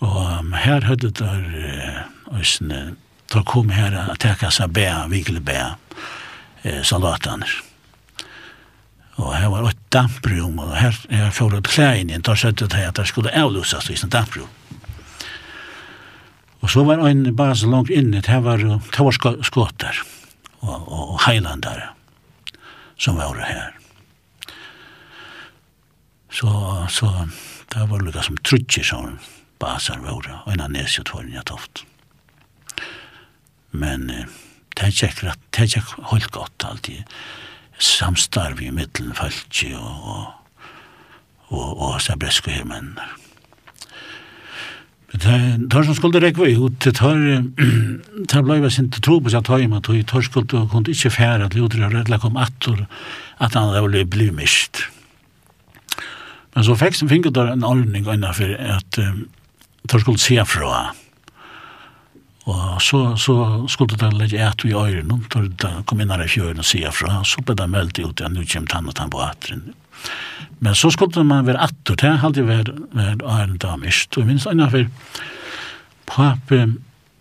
Og her høyde der òsne, da kom her og teka seg bæ, vikle bæ, eh, soldater. Og her var et damprum, og her, her fyrir et klæin, da søtte det at det skulle avlusas i sin damprum. Og så var en bare så langt inne, det var, det var skåter og, og, og heilandare som var her. Så, så det var lukka som trutje som basar var, og en av nesje tåren jeg toft. Men det er ikke det er ikke holdt godt alltid. Samstarv i middelen, falskje og, og, og, og så sabresko her menner. Tar som skulle rekva ut, det tar, tar blei sin tro på seg tøyma, tajma, tar skulle kunne ikke fære til utre og redla kom attor, at han hadde bli mist. Men så fikk som finget der en ordning innanfor at um, tar skulle se fra. Og så, så skulle det legge et i øyren, tar kom inn her i fjøren og se fra, så ble det meldt ut, ja, nu kommer tann og tann på atren. Men så skulle man være atter til, hadde jeg vært, vært æren damist. Og minst ennå for pape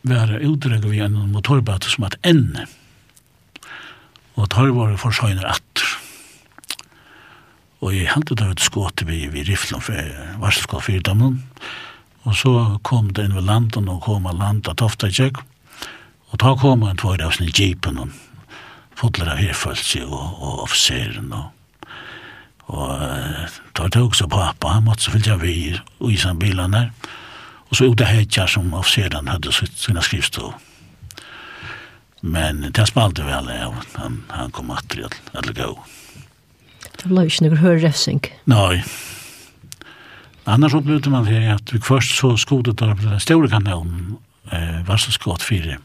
være utdrag vi en motorbåt som at enne. Og tar var for søgner atter. Og jeg hadde da et skåte vi, vi riflen for Varselskål Fyrdamnen. Og så kom det inn ved landen og kom av landet tofta tjekk. Og da kom han tvær av sin jeepen og fotler av herfølelse og, og offiseren og Og da tog også pappa, han måtte så fyllt vi i sen bilen der. Og så gjorde Hedja som offiseren hadde sina skrivstå. Men det spalte vel ja, han, han kom atter til alle gå. Det ble ikke noe høyre refsing. Nei. Annars opplevde man det at vi først så skodet der på den store kanalen eh, var så skott fire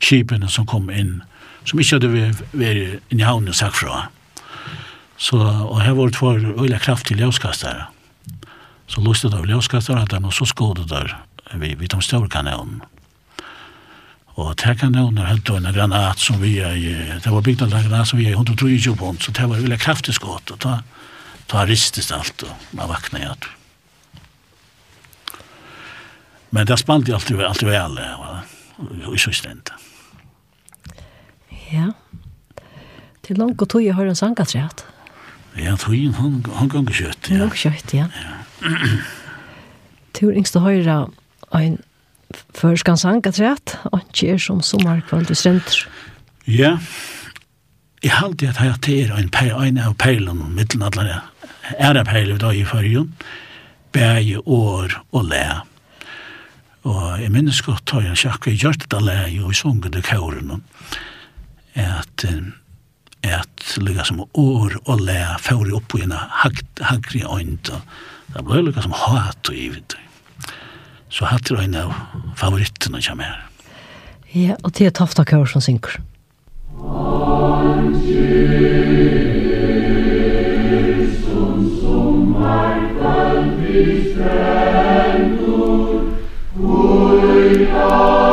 skipene som kom inn, som ikke hadde vært inn i havnen sagt fra. Mm Så, og her var det for øyla kraft til ljøskastare. Så lustet av ljøskastare hadde han, og så skodet der vi, vi de store kanonen. Og det kanonen helt en granat som vi er i, det var bygd av en granat som vi er i 123 pund, så det var øyla kraftig skått, og da, da ristes alt, og man vakna i alt. Men det spalte alltid, alltid vel, og i så søstrendet. Ja. Til langt og tog jeg har en sangatrett. Ja. Ja, tøyen, han, han ganger kjøtt, ja. Han ganger kjøtt, ja. ja. Yngste høyre, en førskan sang at og ikke er som sommerkvall du strenter. Ja, jeg halte at jeg tar en, per, en av peilen, mittelen av alle ære peilen da i førjen, bæge år og læ. Og jeg minnes godt, da jeg sjakket i hjertet av læ, og i sången det kåren, at eh, at lykka som år og le færi opp på henne hagri øynd det ble lykka som hat og givet så hatt er en av favorittene kjem her Ja, og til Tafta Kjør som synker Oi, oi, oi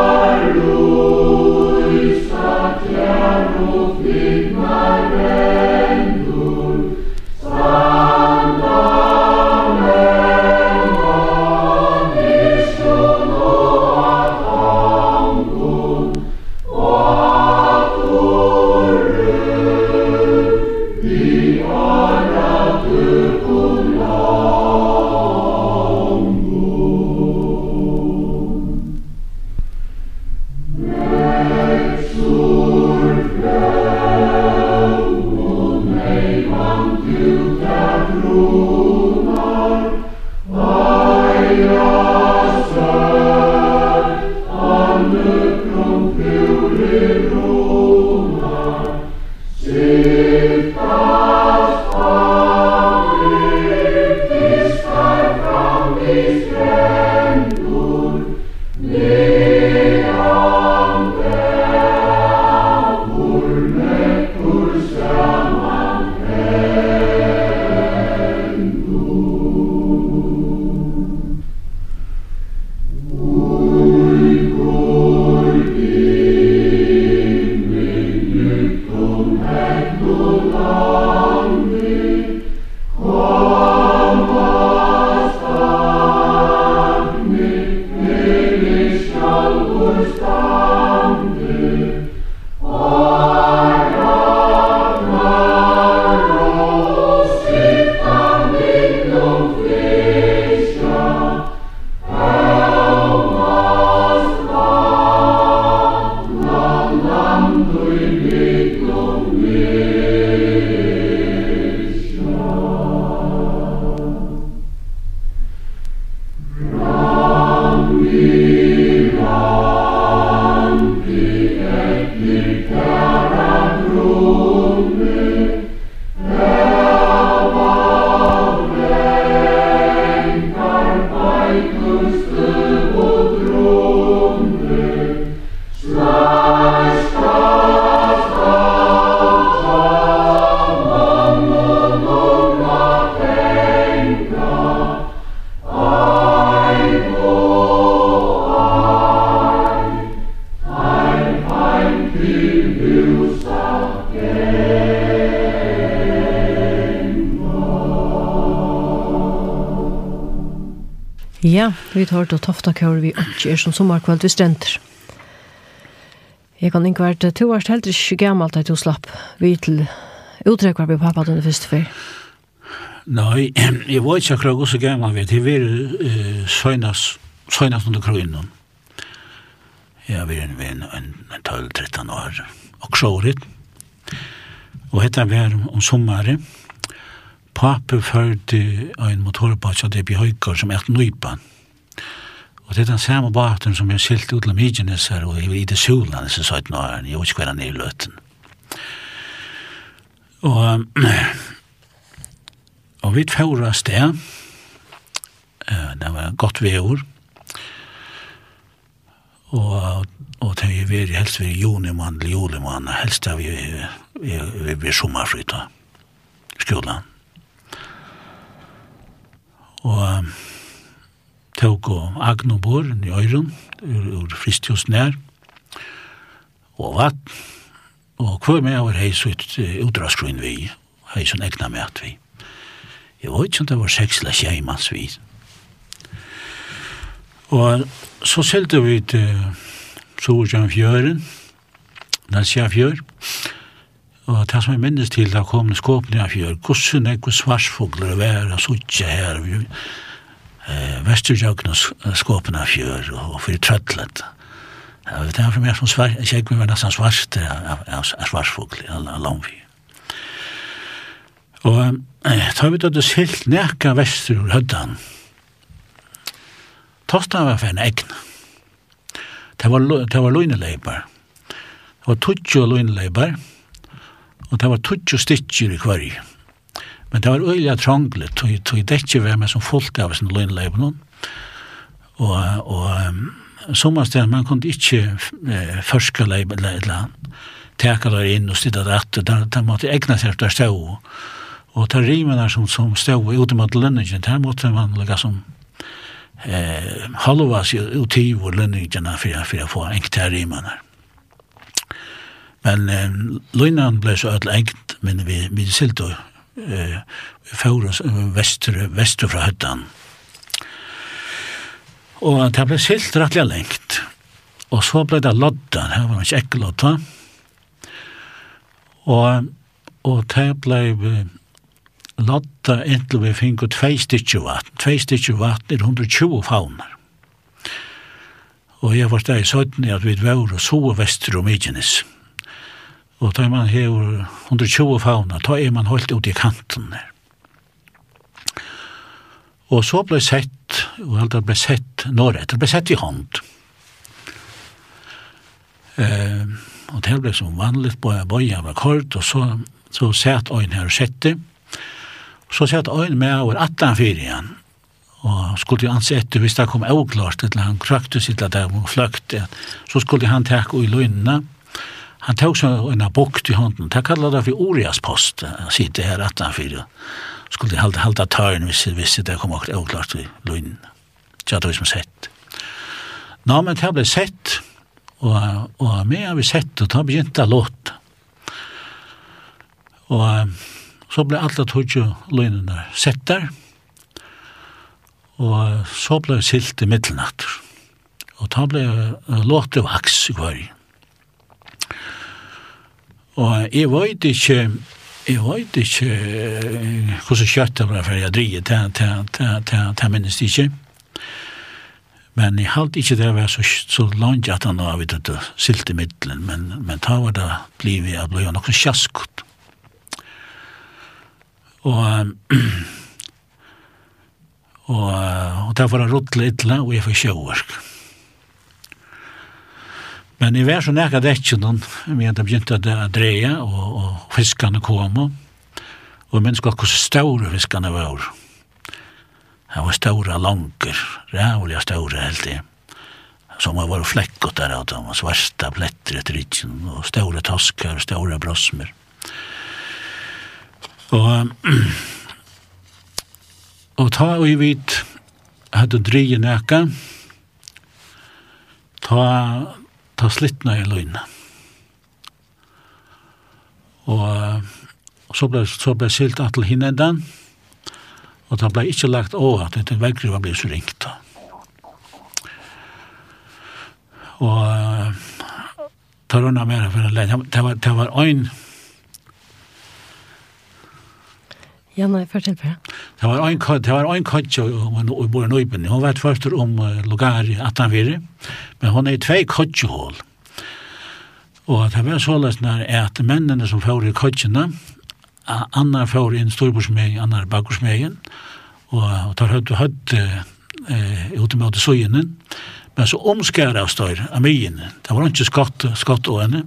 vi tar til tofta kjør vi ikke er som sommerkveld vi strenter. Jeg kan ikke være to år helt ikke gammelt at du slapp vi til utrekker vi pappa den første fyr. Nei, jeg var ikke akkurat også gammel, vet jeg. Jeg var søgnas, søgnas under kronen. Jeg var en, en, en 12-13 år, og sjåret. Og hette var om sommeren. Pape førte en motorbåt som det ble høyker som et nøypann. Og det er den samme baten som jeg skilt ut til Mykines her, og i det solen så sa jeg nå, jeg vet ikke hva han er i løten. Og, og vi tfæra sted, det. Var godt veor, og, og det er var helst vi junimann, julimann, helst er vi, vi, vi, vi sommerfrytta skolan. Og, tok og agnobor i øyren, ur, ur fristjus nær, og vatt, og hver med var hei så ut utraskruen vi, hei hun egna med at vi. Jeg var ikke om det var seks eller tjei manns vi. Og så selte vi til Sorgjern Fjøren, Nansia Fjør, og det som jeg minnes til, da kom skåpene av Fjør, hvordan er det svarsfogler å være, så ikke her, vi eh, Vesterjøkna skåpen av fjør og for trøttlet. Ja, det er for meg som svart, jeg kjekk var nesten svart av svarsfugl, av langfjør. Og eh, ta vi det silt nekka vestur ur høddan. tosta var for en egn. Det var, det var løgneleipar. Det var tutsjo løgneleipar, og det var tutsjo stikkjur i kvarje. Men det var øyelig tranglet, tog jeg dekkje vær med som fullt av sin løgnleipen, og, og um, sommarsteder man kunne ikke eh, forska leipen eller teka der inn og stida der etter, der, der måtte egna seg der stå, og der rimen der som, som stå ute mot lønningen, der måtte man lukka som eh, halva seg ut i vår lønningen for å få enkt der rimen der. Men eh, løgnan ble så ødel enkt, men vi, vi silt og eh, fjóra vestur, vestur fra høttan. Og det ble silt rettelig lengt. Og så ble det lodda, det var ikke ikke lodda. Og, og det ble lodda inntil vi fingu tvei stitju vatn. Tvei stitju vatn er 120 faunar. Og jeg var steg i søyden at vi var og så vestur om Igenes. Og da man hever 120 fauna, da er man holdt ut i kanten der. Og så ble sett, og alt ble sett når etter, ble sett i hånd. Eh, og det ble som vanligt, bare bøya var kort, og så, så sett øyn her og sette. Så sett øyn med over 18 fyrir igjen, og skulle jo anse etter hvis det kom avklart, eller han kraktus, eller det var fløkt, så skulle han takke i løgnene, Han tog seg en bukt i hånden. Det kallet det for Orias post, sitte her 18-4. Skulle halda, halda tøyen hvis, hvis det kom akkurat avklart i løgnen. Så det var som sett. Nå, men det ble sett, og, og med har vi sett, og da begynte det låt. Og så ble alle tøtje løgnene sett der, og så ble det silt i middelnatt. Og da ble låtet vaks i hverjen. Og jeg vet ikke, jeg vet ikke hvordan kjøtt det var for jeg driver, til, til, til, til, til minnes jeg ikke. Men jeg halte ikke det var så, så langt at han var vidt at silt i middelen, men, men da var det blivet, jeg ble jo noe kjaskot. Og, <clears throat> og, og derfor var det rådlig ytla, og jeg får sjøverk. Men jeg var så nekka dekkjennom, vi hadde begynt å dreie, og, og fiskene kom, og jeg minns godt hvordan store fiskene var. Det var store langer, rævlig store helt i. Som var våre flekkot der av dem, svarta pletter etter rydgen, og store taskar, store brosmer. Og, <clears throat> og ta og i vit, hadde dreie nekka, ta ta slittna i løgna. Og, så ble, så ble silt at til hinnendan, og det ble ikke lagt over at det veggriva ble så ringt. Og ta rundt mer for en lenge. Det var, det var en Ja, nei, fortell på Det var en kod, det var en kod og bor i Nøyben. Hun vet først om uh, lugar i Atlanvire, men hun er i tvei kodjehål. Og det var så løsne at mennene som får i kodjene, Anna får inn Storborsmegen, Anna Bakkorsmegen, og, og tar høyt og høyt eh, ute med søgjenen, men så omskæra av støyr av myen. Det var ikke skatt, skatt og henne,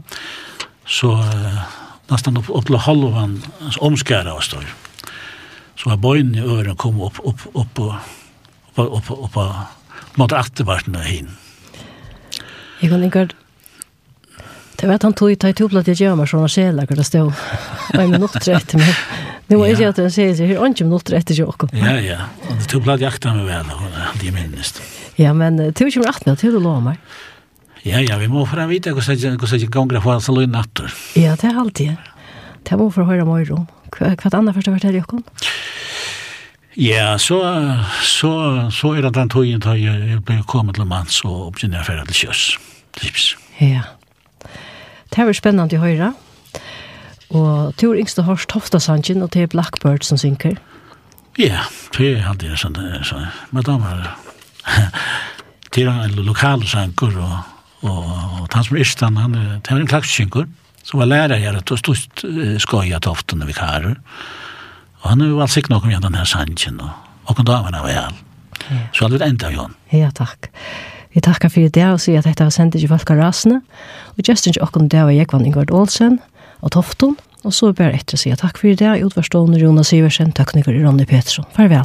så eh, nesten opp, opp til halvan omskæra av støyr så har bøyne i øren kom opp, opp, opp, opp, opp, opp, opp, mot attervartene hin. Jeg kan ikke Det vet han tog i tajtublat jeg gjør meg sånn og sjela hvor det stod. Og en minutt rett til. Nu är det att den säger sig, hur inte minuter efter Ja, ja. Och det tog blad jakta med väl, det är. Ja, men tog inte rätt med, tog du lov mig. Ja, ja, vi må fram vita hur så hur så gånger får så lön natter. Ja, det är alltid. Det må för höra mig rum hva annet først har vært her Jokon? Ja, så, så, så er det den togjen da jeg ble kommet til manns og begynner jeg ferdig til kjøs. Tips. Ja. Det er spennende å høre. Og du yngste har Tofta Sanchen, og det er Blackbird som synker. Ja, det hadde det sånn. sånn. Men da var <laughs> det en lokal sanker, og, og, og han som er Istan, han, det en klakssynker som var lärare här att stå skoja toften vi vikarer. Och han har ju varit sick någon med den här sanchen och och då var han väl. Så allt ända Jon. Ja, tack. Vi tackar för det och säger att detta var sent i Valka Rasne och Justin och och där var jag vann Ingvar Olsen och Tofton och så ber jag efter säga tack för det. Utvarstående Jonas Iversen, tekniker Ronny Pettersson. Farväl.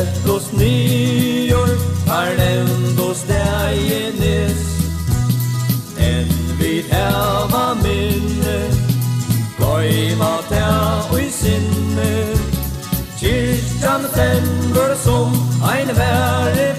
sett oss nyår Har nevnt nevndos degenes Enn vi heva minne Goima ta og i sinne. Kyrkjan sender som ein verre